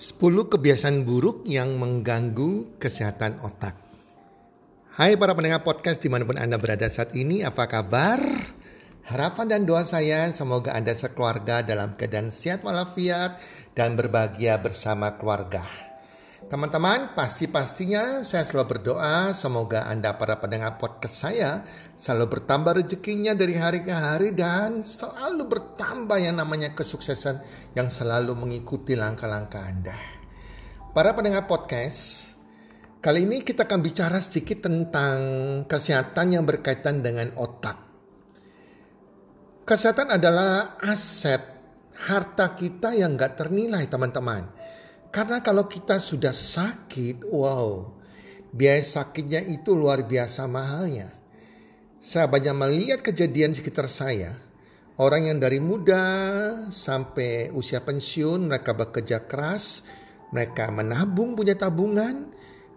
10 kebiasaan buruk yang mengganggu kesehatan otak. Hai para pendengar podcast di mana pun Anda berada saat ini, apa kabar? Harapan dan doa saya semoga Anda sekeluarga dalam keadaan sehat walafiat dan berbahagia bersama keluarga. Teman-teman, pasti-pastinya saya selalu berdoa semoga Anda para pendengar podcast saya selalu bertambah rezekinya dari hari ke hari dan selalu bertambah yang namanya kesuksesan yang selalu mengikuti langkah-langkah Anda. Para pendengar podcast, kali ini kita akan bicara sedikit tentang kesehatan yang berkaitan dengan otak. Kesehatan adalah aset harta kita yang gak ternilai teman-teman karena kalau kita sudah sakit, wow, biaya sakitnya itu luar biasa mahalnya. Saya banyak melihat kejadian sekitar saya. Orang yang dari muda sampai usia pensiun mereka bekerja keras, mereka menabung punya tabungan.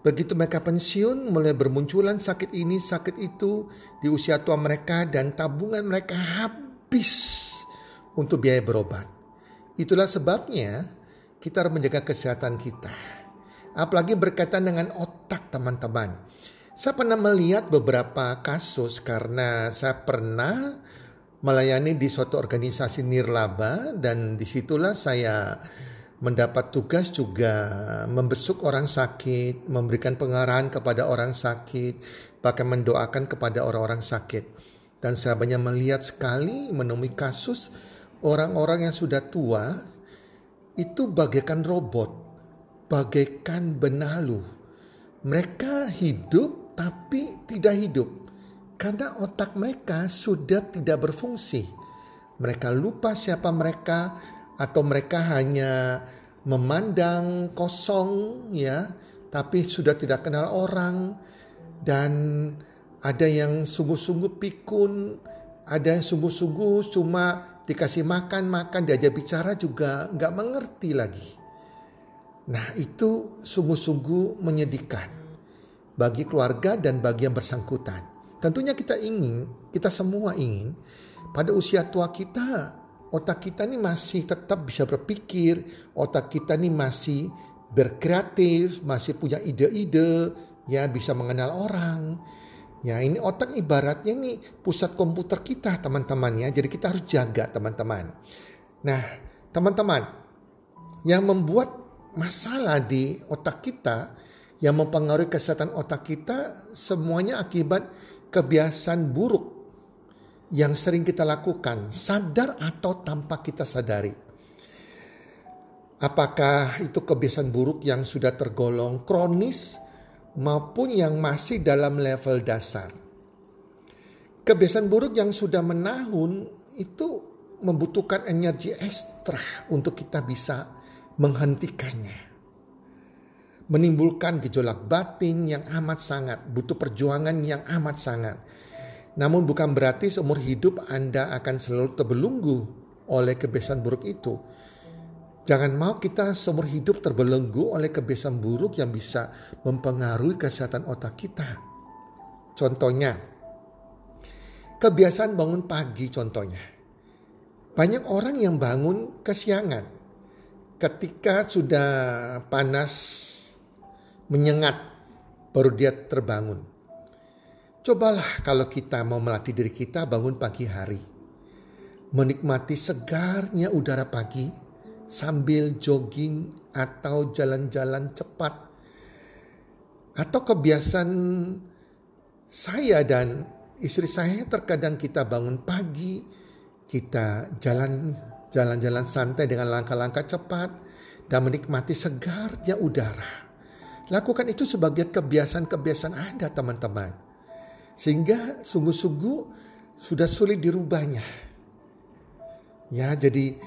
Begitu mereka pensiun mulai bermunculan sakit ini sakit itu di usia tua mereka dan tabungan mereka habis untuk biaya berobat. Itulah sebabnya kita harus menjaga kesehatan kita. Apalagi berkaitan dengan otak teman-teman. Saya pernah melihat beberapa kasus karena saya pernah melayani di suatu organisasi nirlaba dan di situlah saya mendapat tugas juga membesuk orang sakit, memberikan pengarahan kepada orang sakit, bahkan mendoakan kepada orang-orang sakit. Dan saya banyak melihat sekali menemui kasus orang-orang yang sudah tua itu bagaikan robot, bagaikan benalu. Mereka hidup tapi tidak hidup karena otak mereka sudah tidak berfungsi. Mereka lupa siapa mereka atau mereka hanya memandang kosong ya, tapi sudah tidak kenal orang dan ada yang sungguh-sungguh pikun, ada yang sungguh-sungguh cuma dikasih makan makan diajak bicara juga nggak mengerti lagi. Nah itu sungguh-sungguh menyedihkan bagi keluarga dan bagi yang bersangkutan. Tentunya kita ingin, kita semua ingin pada usia tua kita otak kita ini masih tetap bisa berpikir, otak kita ini masih berkreatif, masih punya ide-ide, ya bisa mengenal orang, Ya ini otak ibaratnya nih pusat komputer kita teman-teman ya. Jadi kita harus jaga teman-teman. Nah teman-teman yang membuat masalah di otak kita yang mempengaruhi kesehatan otak kita semuanya akibat kebiasaan buruk yang sering kita lakukan sadar atau tanpa kita sadari. Apakah itu kebiasaan buruk yang sudah tergolong kronis maupun yang masih dalam level dasar. Kebiasaan buruk yang sudah menahun itu membutuhkan energi ekstra untuk kita bisa menghentikannya. Menimbulkan gejolak batin yang amat sangat, butuh perjuangan yang amat sangat. Namun bukan berarti seumur hidup Anda akan selalu terbelunggu oleh kebiasaan buruk itu Jangan mau kita seumur hidup terbelenggu oleh kebiasaan buruk yang bisa mempengaruhi kesehatan otak kita. Contohnya, kebiasaan bangun pagi contohnya. Banyak orang yang bangun kesiangan ketika sudah panas menyengat baru dia terbangun. Cobalah kalau kita mau melatih diri kita bangun pagi hari. Menikmati segarnya udara pagi sambil jogging atau jalan-jalan cepat. Atau kebiasaan saya dan istri saya terkadang kita bangun pagi, kita jalan jalan-jalan santai dengan langkah-langkah cepat dan menikmati segarnya udara. Lakukan itu sebagai kebiasaan-kebiasaan Anda teman-teman. Sehingga sungguh-sungguh sudah sulit dirubahnya. Ya, jadi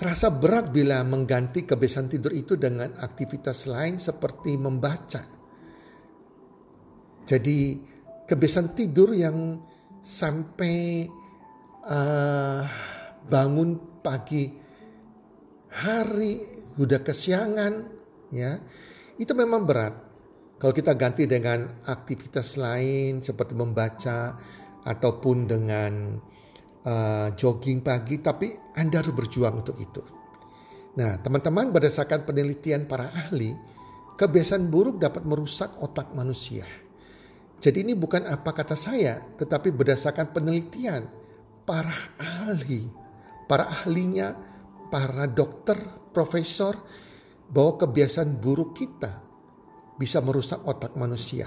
Terasa berat bila mengganti kebiasaan tidur itu dengan aktivitas lain seperti membaca. Jadi kebiasaan tidur yang sampai uh, bangun pagi hari udah kesiangan ya itu memang berat. Kalau kita ganti dengan aktivitas lain seperti membaca ataupun dengan uh, jogging pagi, tapi Anda harus berjuang untuk itu. Nah, teman-teman berdasarkan penelitian para ahli, kebiasaan buruk dapat merusak otak manusia. Jadi ini bukan apa kata saya, tetapi berdasarkan penelitian para ahli, para ahlinya, para dokter, profesor, bahwa kebiasaan buruk kita bisa merusak otak manusia.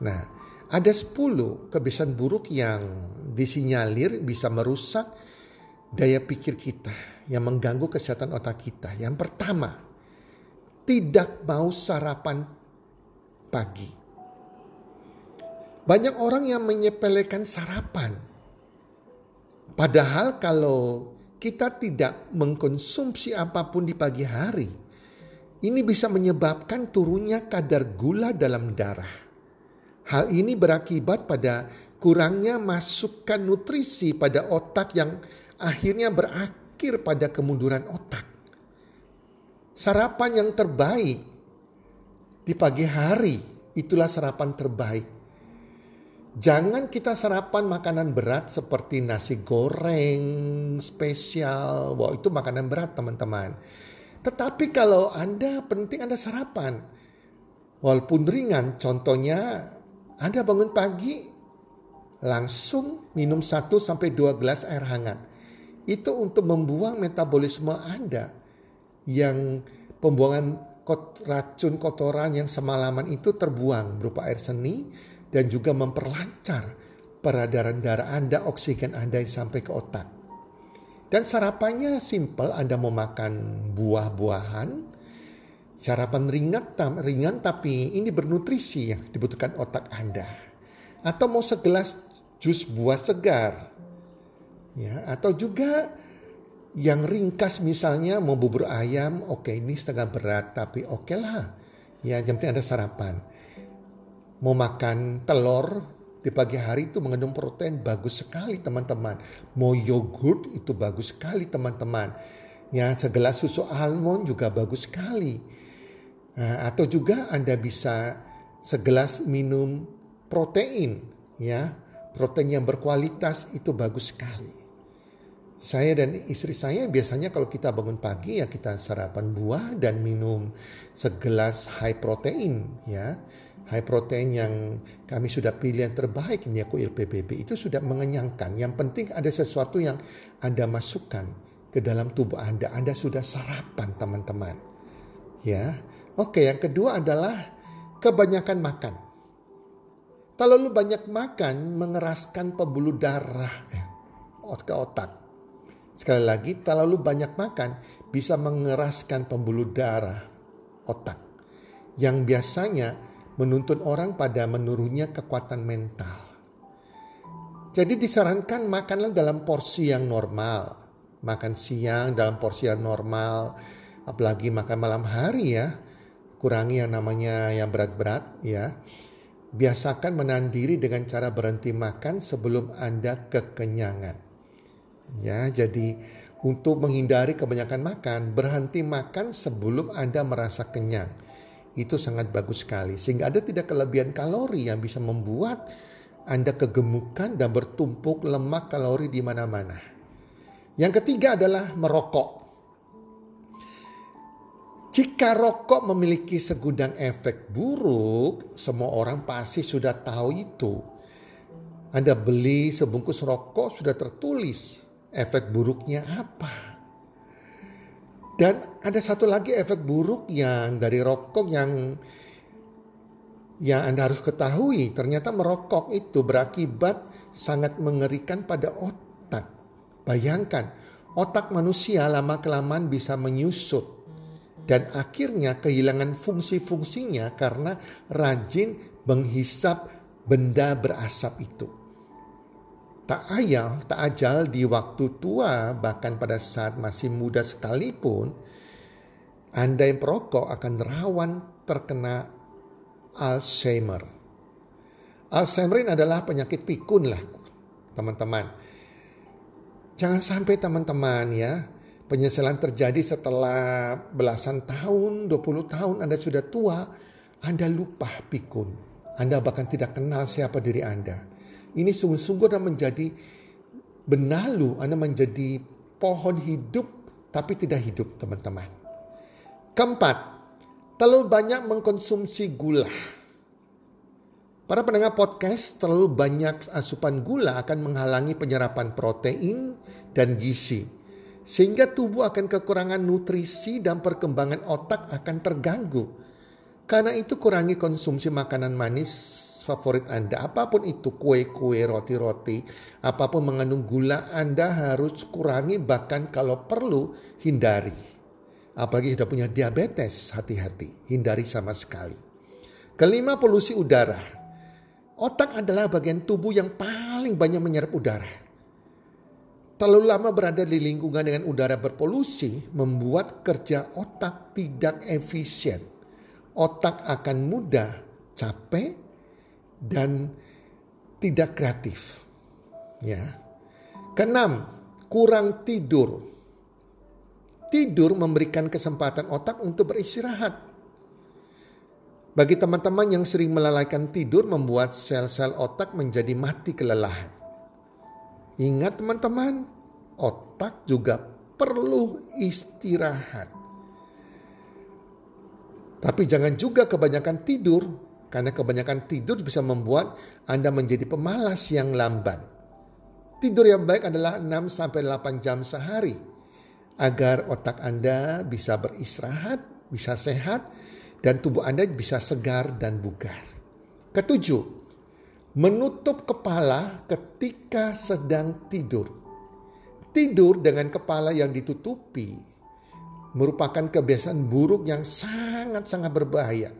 Nah, ada 10 kebiasaan buruk yang disinyalir bisa merusak daya pikir kita, yang mengganggu kesehatan otak kita. Yang pertama, tidak mau sarapan pagi. Banyak orang yang menyepelekan sarapan. Padahal kalau kita tidak mengkonsumsi apa pun di pagi hari, ini bisa menyebabkan turunnya kadar gula dalam darah. Hal ini berakibat pada kurangnya masukan nutrisi pada otak yang akhirnya berakhir pada kemunduran otak. Sarapan yang terbaik di pagi hari itulah sarapan terbaik. Jangan kita sarapan makanan berat seperti nasi goreng spesial. Wah itu makanan berat teman-teman. Tetapi kalau Anda penting Anda sarapan. Walaupun ringan, contohnya Anda bangun pagi langsung minum 1 sampai 2 gelas air hangat. Itu untuk membuang metabolisme Anda yang pembuangan kot, racun kotoran yang semalaman itu terbuang berupa air seni dan juga memperlancar peredaran darah Anda, oksigen Anda yang sampai ke otak. Dan sarapannya simple, Anda mau makan buah-buahan, sarapan ringan, ringan tapi ini bernutrisi yang dibutuhkan otak Anda. Atau mau segelas jus buah segar. Ya, atau juga yang ringkas misalnya mau bubur ayam, oke okay, ini setengah berat tapi oke okay lah. Ya penting ada sarapan. Mau makan telur di pagi hari itu mengandung protein bagus sekali teman-teman. Mau yogurt itu bagus sekali teman-teman. Ya segelas susu almond juga bagus sekali. Nah, atau juga Anda bisa segelas minum protein ya. Protein yang berkualitas itu bagus sekali. Saya dan istri saya biasanya kalau kita bangun pagi ya kita sarapan buah dan minum segelas high protein ya. High protein yang kami sudah pilih yang terbaik ini aku LPBB itu sudah mengenyangkan. Yang penting ada sesuatu yang Anda masukkan ke dalam tubuh Anda. Anda sudah sarapan teman-teman. Ya. Oke, yang kedua adalah kebanyakan makan. Terlalu banyak makan mengeraskan pembuluh darah ya, ke otak. Sekali lagi, terlalu banyak makan bisa mengeraskan pembuluh darah otak yang biasanya menuntun orang pada menurunnya kekuatan mental. Jadi disarankan makanlah dalam porsi yang normal. Makan siang dalam porsi yang normal, apalagi makan malam hari ya. Kurangi yang namanya yang berat-berat ya. Biasakan menahan diri dengan cara berhenti makan sebelum Anda kekenyangan. Ya, jadi untuk menghindari kebanyakan makan, berhenti makan sebelum Anda merasa kenyang. Itu sangat bagus sekali sehingga Anda tidak kelebihan kalori yang bisa membuat Anda kegemukan dan bertumpuk lemak kalori di mana-mana. Yang ketiga adalah merokok. Jika rokok memiliki segudang efek buruk, semua orang pasti sudah tahu itu. Anda beli sebungkus rokok sudah tertulis efek buruknya apa. Dan ada satu lagi efek buruk yang dari rokok yang yang Anda harus ketahui. Ternyata merokok itu berakibat sangat mengerikan pada otak. Bayangkan, otak manusia lama-kelamaan bisa menyusut. Dan akhirnya kehilangan fungsi-fungsinya karena rajin menghisap benda berasap itu tak ayal, tak ajal di waktu tua, bahkan pada saat masih muda sekalipun, Anda yang perokok akan rawan terkena Alzheimer. Alzheimer ini adalah penyakit pikun lah, teman-teman. Jangan sampai teman-teman ya, penyesalan terjadi setelah belasan tahun, 20 tahun Anda sudah tua, Anda lupa pikun. Anda bahkan tidak kenal siapa diri Anda. Ini sungguh-sungguh dan menjadi benalu, Anda menjadi pohon hidup tapi tidak hidup teman-teman. Keempat, terlalu banyak mengkonsumsi gula. Para pendengar podcast, terlalu banyak asupan gula akan menghalangi penyerapan protein dan gizi. Sehingga tubuh akan kekurangan nutrisi dan perkembangan otak akan terganggu. Karena itu kurangi konsumsi makanan manis favorit Anda. Apa pun itu kue-kue, roti-roti, apa pun mengandung gula Anda harus kurangi bahkan kalau perlu hindari. Apalagi sudah punya diabetes, hati-hati, hindari sama sekali. Kelima, polusi udara. Otak adalah bagian tubuh yang paling banyak menyerap udara. Terlalu lama berada di lingkungan dengan udara berpolusi membuat kerja otak tidak efisien. Otak akan mudah capek dan tidak kreatif. Ya. Keenam, kurang tidur. Tidur memberikan kesempatan otak untuk beristirahat. Bagi teman-teman yang sering melalaikan tidur membuat sel-sel otak menjadi mati kelelahan. Ingat teman-teman, otak juga perlu istirahat. Tapi jangan juga kebanyakan tidur karena kebanyakan tidur bisa membuat Anda menjadi pemalas yang lamban. Tidur yang baik adalah 6 sampai 8 jam sehari agar otak Anda bisa beristirahat, bisa sehat dan tubuh Anda bisa segar dan bugar. Ketujuh, menutup kepala ketika sedang tidur. Tidur dengan kepala yang ditutupi merupakan kebiasaan buruk yang sangat-sangat berbahaya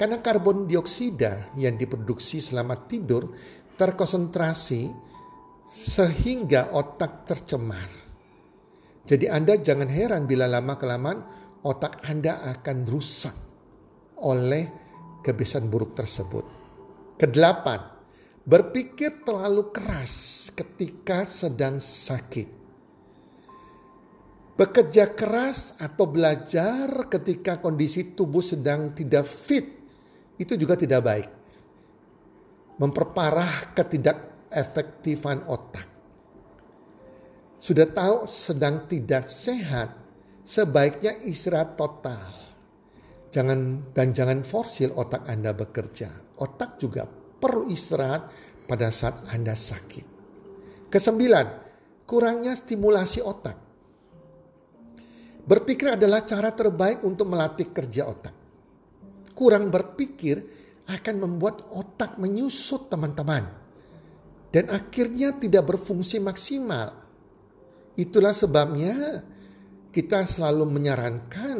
karena karbon dioksida yang diproduksi selama tidur terkonsentrasi sehingga otak tercemar. Jadi Anda jangan heran bila lama-kelamaan otak Anda akan rusak oleh kebiasaan buruk tersebut. Kedelapan, berpikir terlalu keras ketika sedang sakit. Bekerja keras atau belajar ketika kondisi tubuh sedang tidak fit itu juga tidak baik. Memperparah ketidakefektifan otak. Sudah tahu sedang tidak sehat, sebaiknya istirahat total. Jangan dan jangan forsil otak Anda bekerja. Otak juga perlu istirahat pada saat Anda sakit. Kesembilan, kurangnya stimulasi otak. Berpikir adalah cara terbaik untuk melatih kerja otak kurang berpikir akan membuat otak menyusut teman-teman. Dan akhirnya tidak berfungsi maksimal. Itulah sebabnya kita selalu menyarankan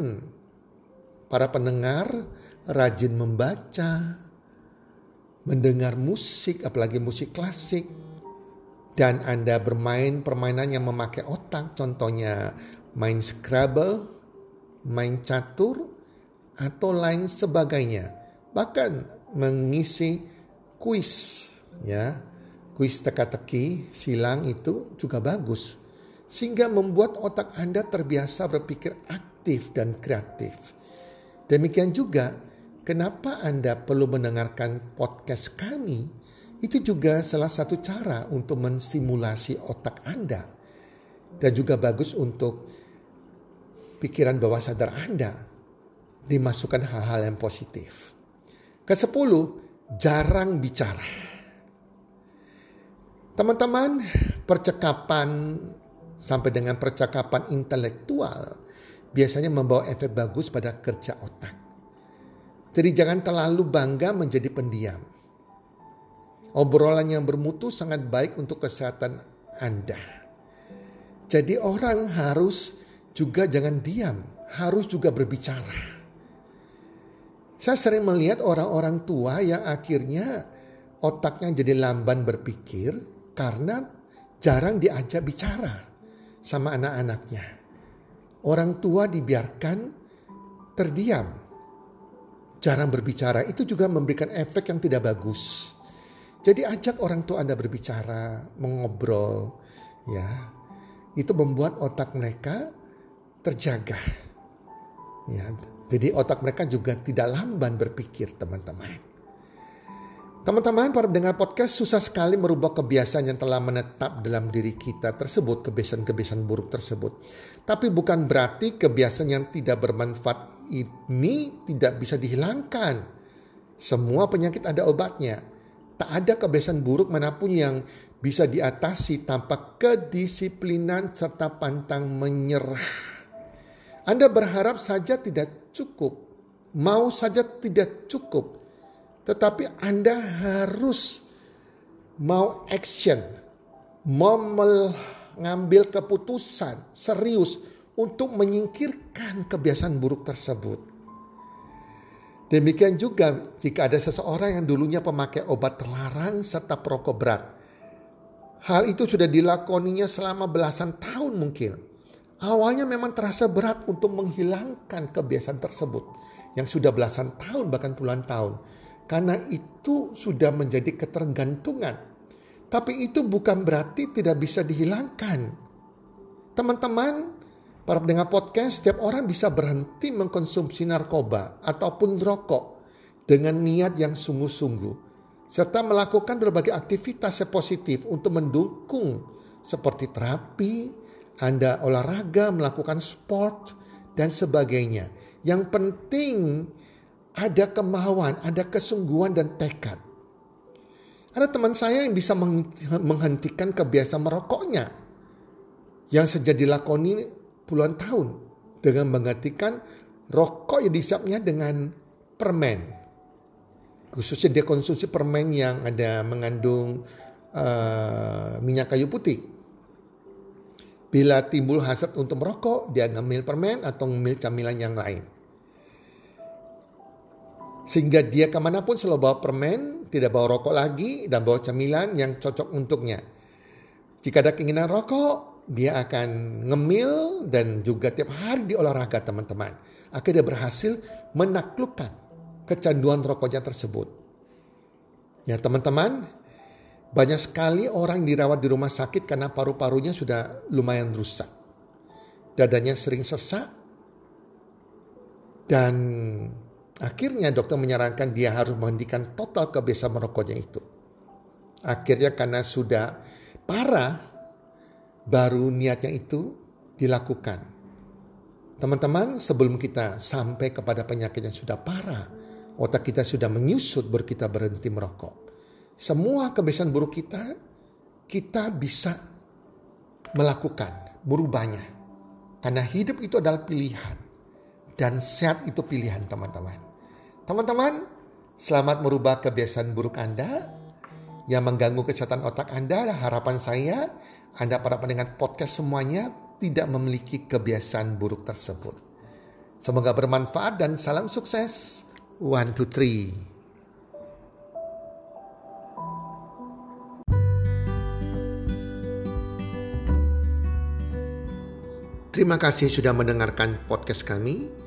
para pendengar rajin membaca, mendengar musik, apalagi musik klasik, dan Anda bermain permainan yang memakai otak, contohnya main Scrabble, main catur, atau lain sebagainya. Bahkan mengisi kuis ya. Kuis teka-teki, silang itu juga bagus. Sehingga membuat otak Anda terbiasa berpikir aktif dan kreatif. Demikian juga kenapa Anda perlu mendengarkan podcast kami. Itu juga salah satu cara untuk menstimulasi otak Anda. Dan juga bagus untuk pikiran bawah sadar Anda dimasukkan hal-hal yang positif. Kesepuluh, jarang bicara. Teman-teman, percakapan sampai dengan percakapan intelektual biasanya membawa efek bagus pada kerja otak. Jadi jangan terlalu bangga menjadi pendiam. Obrolan yang bermutu sangat baik untuk kesehatan Anda. Jadi orang harus juga jangan diam, harus juga berbicara. Saya sering melihat orang-orang tua yang akhirnya otaknya jadi lamban berpikir karena jarang diajak bicara sama anak-anaknya. Orang tua dibiarkan terdiam, jarang berbicara. Itu juga memberikan efek yang tidak bagus. Jadi ajak orang tua Anda berbicara, mengobrol, ya. Itu membuat otak mereka terjaga. Ya, jadi otak mereka juga tidak lamban berpikir teman-teman. Teman-teman, para pendengar podcast susah sekali merubah kebiasaan yang telah menetap dalam diri kita tersebut, kebiasaan-kebiasaan buruk tersebut. Tapi bukan berarti kebiasaan yang tidak bermanfaat ini tidak bisa dihilangkan. Semua penyakit ada obatnya. Tak ada kebiasaan buruk mana pun yang bisa diatasi tanpa kedisiplinan serta pantang menyerah. Anda berharap saja tidak cukup, mau saja tidak cukup, tetapi Anda harus mau action, mau mengambil keputusan serius untuk menyingkirkan kebiasaan buruk tersebut. Demikian juga jika ada seseorang yang dulunya pemakai obat terlarang serta perokok berat. Hal itu sudah dilakoninya selama belasan tahun mungkin. Awalnya memang terasa berat untuk menghilangkan kebiasaan tersebut yang sudah belasan tahun bahkan puluhan tahun. Karena itu sudah menjadi ketergantungan. Tapi itu bukan berarti tidak bisa dihilangkan. Teman-teman, para pendengar podcast, setiap orang bisa berhenti mengkonsumsi narkoba ataupun rokok dengan niat yang sungguh-sungguh. Serta melakukan berbagai aktivitas yang positif untuk mendukung seperti terapi, Anda olahraga, melakukan sport, dan sebagainya. Yang penting ada kemauan, ada kesungguhan dan tekad. Ada teman saya yang bisa menghentikan kebiasaan merokoknya yang sejak dilakoni puluhan tahun dengan menggantikan rokok yang disapnya dengan permen. Khususnya dia konsumsi permen yang ada mengandung uh, minyak kayu putih. Bila timbul hasrat untuk merokok, dia ngemil permen atau ngemil camilan yang lain. Sehingga dia ke mana pun selalu bawa permen, tidak bawa rokok lagi, dan bawa camilan yang cocok untuknya. Jika ada keinginan rokok, dia akan ngemil dan juga tiap hari di olahraga teman-teman. Akhirnya berhasil menaklukkan kecanduan rokoknya tersebut. Ya teman-teman, banyak sekali orang dirawat di rumah sakit karena paru-parunya sudah lumayan rusak. Dadanya sering sesak dan Akhirnya dokter menyarankan dia harus menghentikan total kebiasaan merokoknya itu. Akhirnya karena sudah parah, baru niatnya itu dilakukan. Teman-teman, sebelum kita sampai kepada penyakit yang sudah parah, otak kita sudah menyusut baru kita berhenti merokok. Semua kebiasaan buruk kita, kita bisa melakukan, merubahnya. Karena hidup itu adalah pilihan. Dan sehat itu pilihan teman-teman. Teman-teman, selamat merubah kebiasaan buruk Anda yang mengganggu kesehatan otak Anda. Harapan saya, Anda para pendengar podcast semuanya tidak memiliki kebiasaan buruk tersebut. Semoga bermanfaat dan salam sukses. One, two, three. Terima kasih sudah mendengarkan podcast kami.